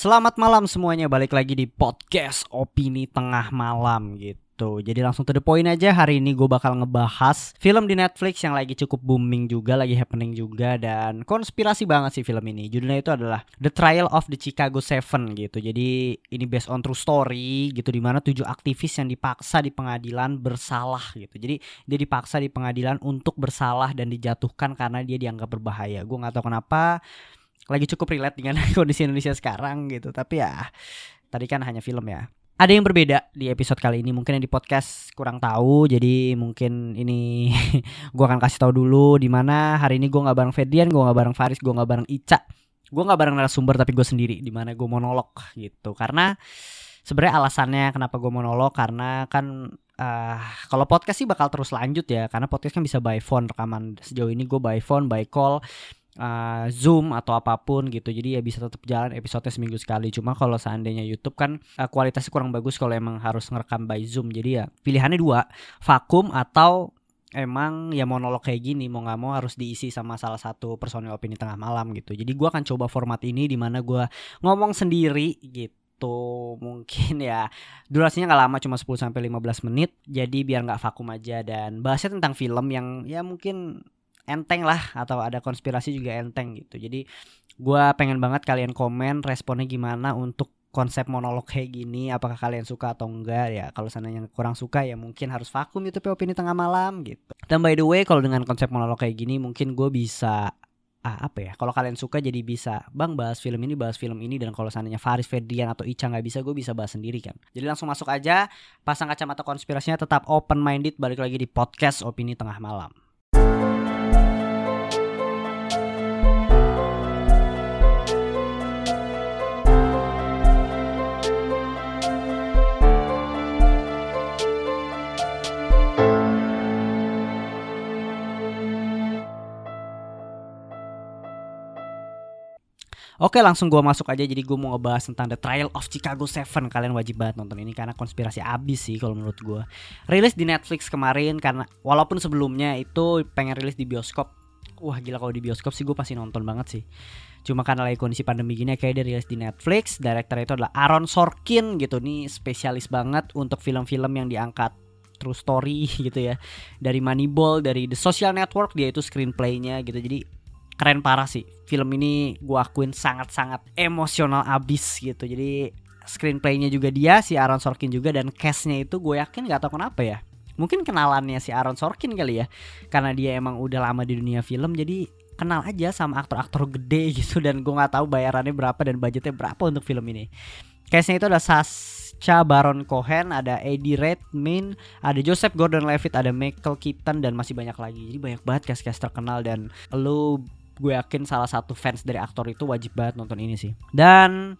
Selamat malam semuanya, balik lagi di podcast Opini Tengah Malam gitu. Jadi langsung to the point aja, hari ini gue bakal ngebahas film di Netflix yang lagi cukup booming juga, lagi happening juga Dan konspirasi banget sih film ini. Judulnya itu adalah The Trial of the Chicago Seven gitu. Jadi ini based on true story gitu Di mana tujuh aktivis yang dipaksa di pengadilan bersalah gitu. Jadi dia dipaksa di pengadilan untuk bersalah dan dijatuhkan karena dia dianggap berbahaya. Gue gak tahu kenapa lagi cukup relate dengan kondisi Indonesia sekarang gitu. Tapi ya tadi kan hanya film ya. Ada yang berbeda di episode kali ini. Mungkin yang di podcast kurang tahu. Jadi mungkin ini gue akan kasih tahu dulu di mana hari ini gue nggak bareng Ferdian, gue nggak bareng Faris, gue nggak bareng Ica, gue nggak bareng narasumber tapi gue sendiri di mana gue monolog gitu. Karena sebenarnya alasannya kenapa gue monolog karena kan uh, kalau podcast sih bakal terus lanjut ya. Karena podcast kan bisa by phone rekaman. Sejauh ini gue by phone by call uh, Zoom atau apa pun gitu. Jadi ya bisa tetap jalan episode seminggu sekali. Cuma kalau seandainya YouTube kan uh, kualitasnya kurang bagus kalau emang harus ngerekam by Zoom. Jadi ya pilihannya dua, vakum atau emang ya monolog kayak gini mau nggak mau harus diisi sama salah satu personil opini tengah malam gitu. Jadi gua akan coba format ini di mana gua ngomong sendiri gitu mungkin ya durasinya nggak lama cuma 10 sampai 15 menit jadi biar nggak vakum aja dan bahasnya tentang film yang ya mungkin enteng lah atau ada konspirasi juga enteng gitu. Jadi gue pengen banget kalian komen responnya gimana untuk konsep monolog kayak gini apakah kalian suka atau enggak ya. Kalau yang kurang suka ya mungkin harus vakum YouTube opini tengah malam gitu. Dan by the way kalau dengan konsep monolog kayak gini mungkin gue bisa ah apa ya kalau kalian suka jadi bisa bang bahas film ini bahas film ini. Dan kalau seandainya Faris Ferdian atau Ica nggak bisa gue bisa bahas sendiri kan. Jadi langsung masuk aja pasang kacamata konspirasinya tetap open minded balik lagi di podcast opini tengah malam Oke langsung gue masuk aja. Jadi gue mau ngebahas tentang The Trial of Chicago Seven. Kalian wajib banget nonton ini karena konspirasi abis sih kalau menurut gue Rilis di Netflix kemarin karena walaupun sebelumnya itu pengen rilis di bioskop. Wah gila kalau di bioskop sih gue pasti nonton banget sih. Cuma karena lagi kondisi pandemi gini kayak dia rilis di Netflix. Director itu adalah Aaron Sorkin gitu. Nih spesialis banget untuk film-film yang diangkat. True story gitu ya. Dari Moneyball, dari The Social Network dia itu screenplaynya gitu. Jadi keren parah sih. Film ini gue akuin sangat-sangat emosional abis gitu. Jadi screenplaynya juga dia si Aaron Sorkin juga dan castnya itu gue yakin gak tau kenapa ya. Mungkin kenalannya si Aaron Sorkin kali ya. Karena dia emang udah lama di dunia film jadi kenal aja sama aktor-aktor gede gitu. Dan gue nggak tahu bayarannya berapa dan budgetnya berapa untuk film ini. Castnya itu ada Sasha Baron Cohen, ada Eddie Redmayne, ada Joseph Gordon-Levitt, ada Michael Keaton dan masih banyak lagi. Jadi banyak banget cast-cast terkenal dan lu gue yakin salah satu fans dari aktor itu wajib banget nonton ini sih. Dan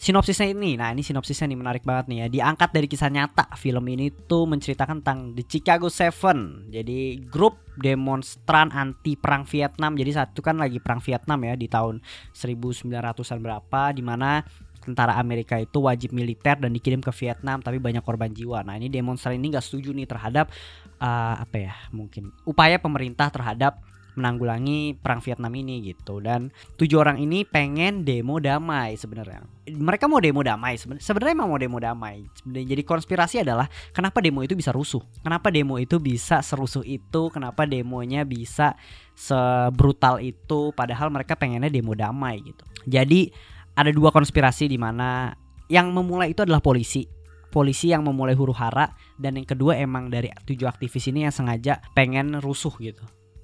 sinopsisnya ini, nah ini sinopsisnya nih menarik banget nih ya. Diangkat dari kisah nyata. Film ini tuh menceritakan tentang The Chicago Seven. Jadi grup demonstran anti perang Vietnam. Jadi saat itu kan lagi perang Vietnam ya di tahun 1900-an berapa di mana tentara Amerika itu wajib militer dan dikirim ke Vietnam tapi banyak korban jiwa. Nah, ini demonstran ini gak setuju nih terhadap uh, apa ya? Mungkin upaya pemerintah terhadap menanggulangi perang Vietnam ini gitu. Dan tujuh orang ini pengen demo damai sebenarnya. Mereka mau demo damai sebenarnya emang mau demo damai. Jadi konspirasi adalah kenapa demo itu bisa rusuh? Kenapa demo itu bisa serusuh itu? Kenapa demonya bisa sebrutal itu? Padahal mereka pengennya demo damai gitu. Jadi ada dua konspirasi di mana yang memulai itu adalah polisi. Polisi yang memulai huru hara dan yang kedua emang dari tujuh aktivis ini yang sengaja pengen rusuh gitu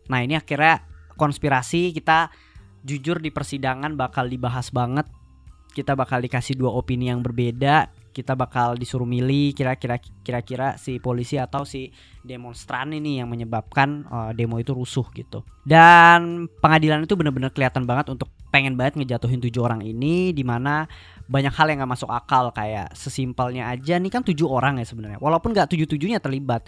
Nah ini akhirnya konspirasi kita jujur di persidangan bakal dibahas banget. Kita bakal dikasih dua opini yang berbeda. Kita bakal disuruh milih kira-kira kira-kira si polisi atau si demonstran ini yang menyebabkan uh, demo itu rusuh gitu. Dan pengadilan itu benar-benar kelihatan banget untuk pengen banget ngejatuhin tujuh orang ini di mana banyak hal yang gak masuk akal kayak sesimpelnya aja nih kan tujuh orang ya sebenarnya walaupun gak tujuh tujuhnya terlibat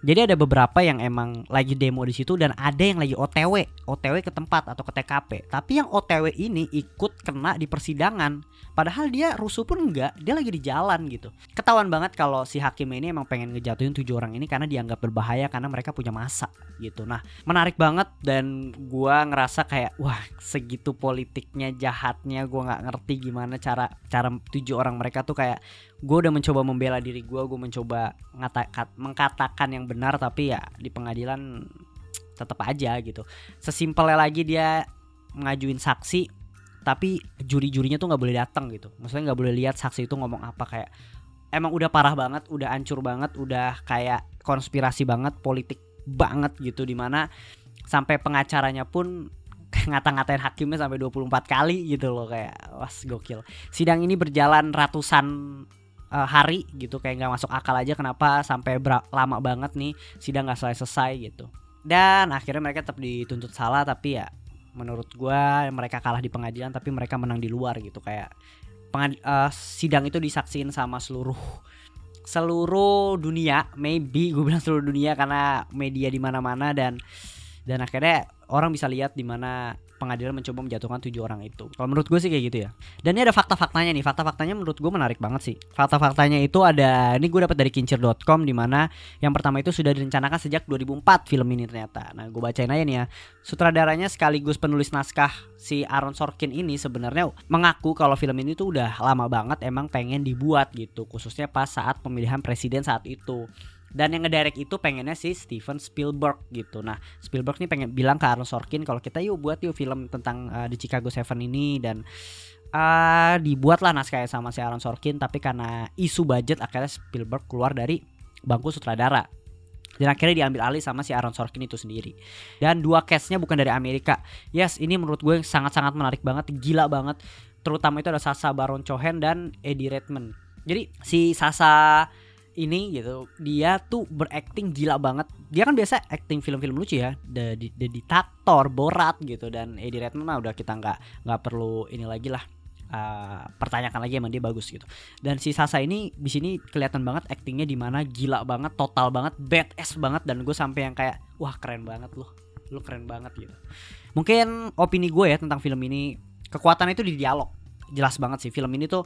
Jadi ada beberapa yang emang lagi demo di situ dan ada yang lagi OTW, OTW ke tempat atau ke TKP. Tapi yang OTW ini ikut kena di persidangan. Padahal dia rusuh pun enggak, dia lagi di jalan gitu. Ketahuan banget kalau si hakim ini emang pengen ngejatuhin tujuh orang ini karena dianggap berbahaya karena mereka punya masa gitu. Nah, menarik banget dan gua ngerasa kayak wah segitu politiknya jahatnya gua nggak ngerti gimana cara cara tujuh orang mereka tuh kayak gue udah mencoba membela diri gue gue mencoba ngata, mengkatakan yang benar tapi ya di pengadilan tetap aja gitu. Sesimpelnya lagi dia ngajuin saksi tapi juri-jurinya tuh nggak boleh datang gitu. Maksudnya nggak boleh lihat saksi itu ngomong apa kayak emang udah parah banget udah hancur banget udah kayak konspirasi banget politik banget gitu di mana sampai pengacaranya pun ngata-ngatain hakimnya sampai 24 kali gitu loh kayak was gokil. Sidang ini berjalan ratusan uh, hari gitu kayak nggak masuk akal aja kenapa sampai lama banget nih sidang nggak selesai selesai gitu. Dan akhirnya mereka tetap dituntut salah tapi ya menurut gue mereka kalah di pengadilan tapi mereka menang di luar gitu. Kayak pengad uh, sidang itu disaksiin sama seluruh seluruh dunia. Maybe gue bilang seluruh dunia karena media di mana-mana dan dan akhirnya orang bisa lihat di mana pengadilan mencoba menjatuhkan tujuh orang itu. Kalau menurut gue sih kayak gitu ya. Dan ini ada fakta-faktanya nih. Fakta-faktanya menurut gue menarik banget sih. Fakta-faktanya itu ada ini gue dapat dari kincir.com di mana yang pertama itu sudah direncanakan sejak 2004 film ini ternyata. Nah, gue bacain aja nih ya. Sutradaranya sekaligus penulis naskah si Aaron Sorkin ini sebenarnya mengaku kalau film ini tuh udah lama banget emang pengen dibuat gitu, khususnya pas saat pemilihan presiden saat itu dan yang ngedirect itu pengennya si Steven Spielberg gitu. Nah, Spielberg nih pengen bilang ke Aaron Sorkin kalau kita yuk buat yuk film tentang uh, di Chicago Seven ini dan uh, dibuatlah naskahnya sama si Aaron Sorkin tapi karena isu budget akhirnya Spielberg keluar dari bangku sutradara. Dan akhirnya diambil alih sama si Aaron Sorkin itu sendiri. Dan dua case-nya bukan dari Amerika. Yes ini menurut gue sangat-sangat menarik banget gila banget. Terutama itu ada Sasa Baron Cohen dan Eddie Redmayne. Jadi si Sasa ini gitu dia tuh berakting gila banget. Dia kan biasa acting film-film lucu ya The, The, The Dictator Borat gitu dan Eddie Redmayne mah udah kita nggak nggak perlu ini lagi lah uh, pertanyakan lagi emang dia bagus gitu. Dan si Sasa ini di sini kelihatan banget actingnya di mana gila banget total banget badass banget dan gue sampai yang kayak wah keren banget loh lu keren banget gitu. Mungkin opini gue ya tentang film ini kekuatan itu di dialog. Jelas banget sih film ini tuh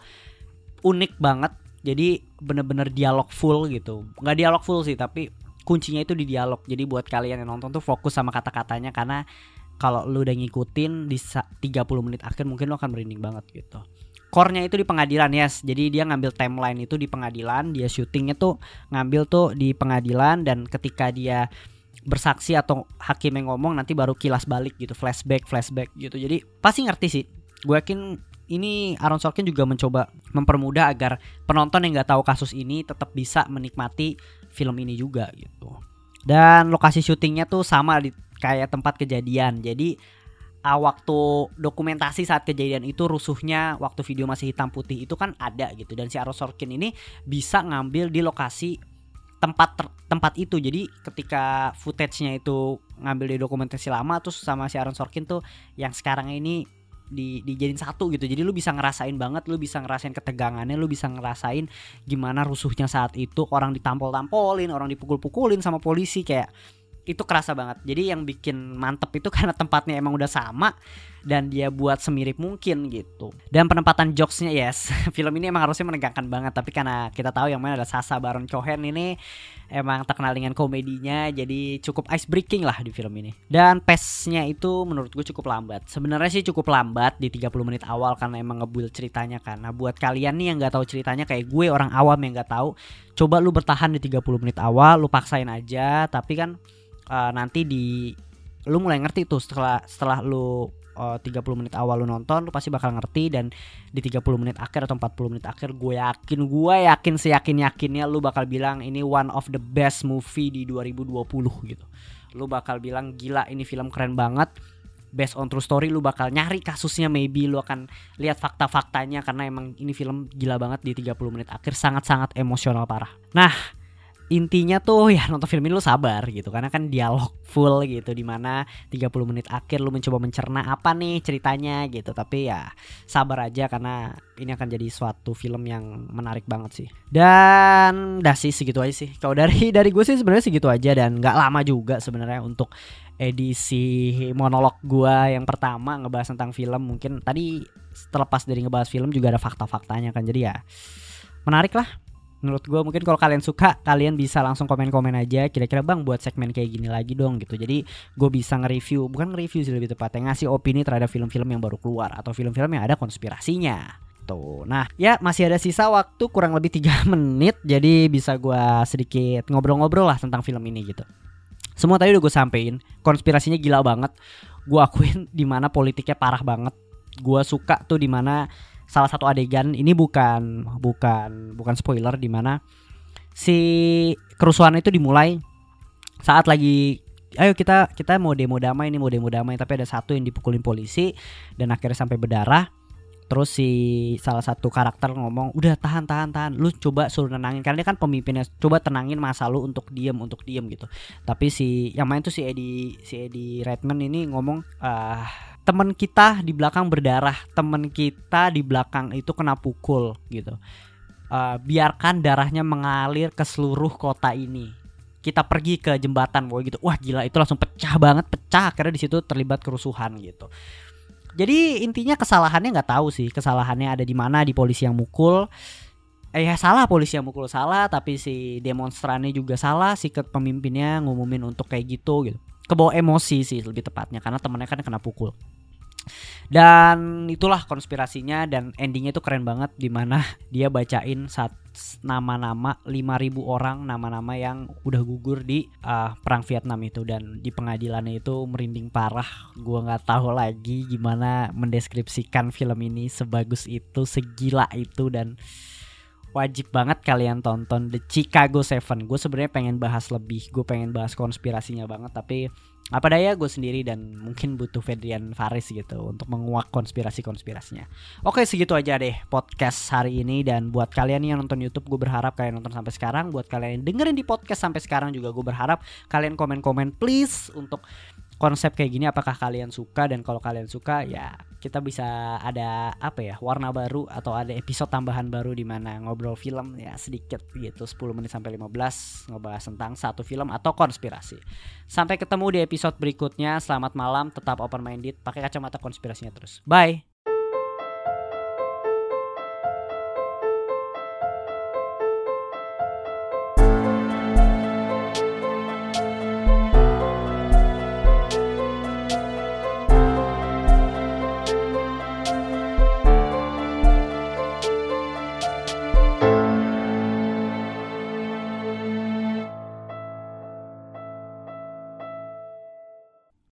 unik banget jadi bener-bener dialog full gitu. Nggak dialog full sih tapi kuncinya itu di dialog. Jadi buat kalian yang nonton tuh fokus sama kata-katanya karena kalau lu udah ngikutin di 30 menit akhir mungkin lu akan merinding banget gitu. Core-nya itu di pengadilan yes. Jadi dia ngambil timeline itu di pengadilan dia syutingnya tuh ngambil tuh di pengadilan dan ketika dia bersaksi atau hakim yang ngomong nanti baru kilas balik gitu flashback flashback gitu. Jadi pasti ngerti sih. Gue yakin ini Aaron Sorkin juga mencoba mempermudah agar penonton yang nggak tahu kasus ini tetap bisa menikmati film ini juga gitu. Dan lokasi syutingnya tuh sama di kayak tempat kejadian. Jadi waktu dokumentasi saat kejadian itu rusuhnya waktu video masih hitam putih itu kan ada gitu dan si Aaron Sorkin ini bisa ngambil di lokasi tempat ter, tempat itu jadi ketika footage-nya itu ngambil di dokumentasi lama terus sama si Aaron Sorkin tuh yang sekarang ini di dijadiin satu gitu. Jadi lu bisa ngerasain banget lu bisa ngerasain ketegangannya lu bisa ngerasain gimana rusuhnya saat itu orang ditampol-tampolin orang dipukul-pukulin sama polisi kayak itu kerasa banget. Jadi yang bikin mantep itu karena tempatnya emang udah sama dan dia buat semirip mungkin gitu. Dan penempatan jokesnya yes film ini emang harusnya menegangkan banget tapi karena kita tahu yang mana ada Sasa Baron Cohen ini emang terkenal dengan komedinya jadi cukup ice breaking lah di film ini. Dan pace-nya itu menurut gue cukup lambat. Sebenarnya sih cukup lambat di 30 menit awal karena emang ngebuild ceritanya kan. Nah buat kalian nih yang nggak tahu ceritanya kayak gue orang awam yang nggak tahu coba lu bertahan di 30 menit awal lu paksain aja tapi kan uh, nanti di lu mulai ngerti tuh setelah setelah lu uh, 30 menit awal lu nonton lu pasti bakal ngerti dan di 30 menit akhir atau 40 menit akhir gue yakin gue yakin seyakin yakinnya lu bakal bilang ini one of the best movie di 2020 gitu. Lu bakal bilang gila ini film keren banget. Based on true story lu bakal nyari kasusnya maybe lu akan lihat fakta-faktanya karena emang ini film gila banget di 30 menit akhir sangat-sangat emosional parah. Nah intinya tuh ya nonton film ini lu sabar gitu. Karena kan dialog full gitu di mana 30 menit akhir lu mencoba mencerna apa nih ceritanya gitu. Tapi ya sabar aja karena ini akan jadi suatu film yang menarik banget sih. Dan dah sih segitu aja sih. Kalau dari dari gue sih sebenarnya segitu aja dan nggak lama juga sebenarnya untuk edisi monolog gua yang pertama ngebahas tentang film. Mungkin tadi terlepas dari ngebahas film juga ada fakta-faktanya kan. Jadi ya menarik lah menurut gue mungkin kalau kalian suka kalian bisa langsung komen-komen aja kira-kira bang buat segmen kayak gini lagi dong gitu. Jadi gue bisa nge-review bukan nge-review sih lebih tepatnya ngasih opini terhadap film-film yang baru keluar atau film-film yang ada konspirasinya. Tuh. Nah ya masih ada sisa waktu kurang lebih tiga menit jadi bisa gue sedikit ngobrol-ngobrol lah tentang film ini gitu. Semua tadi udah gue sampein konspirasinya gila banget. Gue akuin di mana politiknya parah banget. Gue suka tuh di mana salah satu adegan ini bukan bukan bukan spoiler di mana si kerusuhan itu dimulai saat lagi ayo kita kita mau demo damai ini mau demo damai tapi ada satu yang dipukulin polisi dan akhirnya sampai berdarah. Terus si salah satu karakter ngomong udah tahan tahan tahan lu coba suruh nenangin karena dia kan pemimpinnya coba tenangin masa lu untuk diem untuk diem gitu. Tapi si yang main tuh si Eddie si Eddie Redman ini ngomong ah teman kita di belakang berdarah, teman kita di belakang itu kena pukul gitu. Uh, biarkan darahnya mengalir ke seluruh kota ini. Kita pergi ke jembatan, boy gitu. Wah gila itu langsung pecah banget, pecah karena di situ terlibat kerusuhan gitu. Jadi intinya kesalahannya nggak tahu sih, kesalahannya ada di mana di polisi yang mukul. Eh ya salah polisi yang mukul salah, tapi si demonstrannya juga salah, si pemimpinnya ngumumin untuk kayak gitu gitu kebawa emosi sih lebih tepatnya karena temennya kan kena pukul. Dan itulah konspirasinya dan endingnya itu keren banget di mana dia bacain saat nama-nama 5000 orang nama-nama yang udah gugur di uh, perang Vietnam itu. Dan di pengadilannya itu merinding parah. Gua nggak tahu lagi gimana mendeskripsikan film ini sebagus itu segila itu dan wajib banget kalian tonton The Chicago Seven. Gue sebenarnya pengen bahas lebih, gue pengen bahas konspirasinya banget, tapi apa daya gue sendiri dan mungkin butuh Fedrian Faris gitu untuk menguak konspirasi-konspirasinya. Oke segitu aja deh podcast hari ini dan buat kalian yang nonton YouTube gue berharap kalian nonton sampai sekarang. Buat kalian yang dengerin di podcast sampai sekarang juga gue berharap kalian komen-komen please untuk konsep kayak gini apakah kalian suka dan kalau kalian suka ya kita bisa ada apa ya warna baru atau ada episode tambahan baru di mana ngobrol film ya sedikit gitu 10 menit sampai 15 ngebahas tentang satu film atau konspirasi. Sampai ketemu di episode berikutnya. Selamat malam, tetap open minded, pakai kacamata konspirasinya terus. Bye.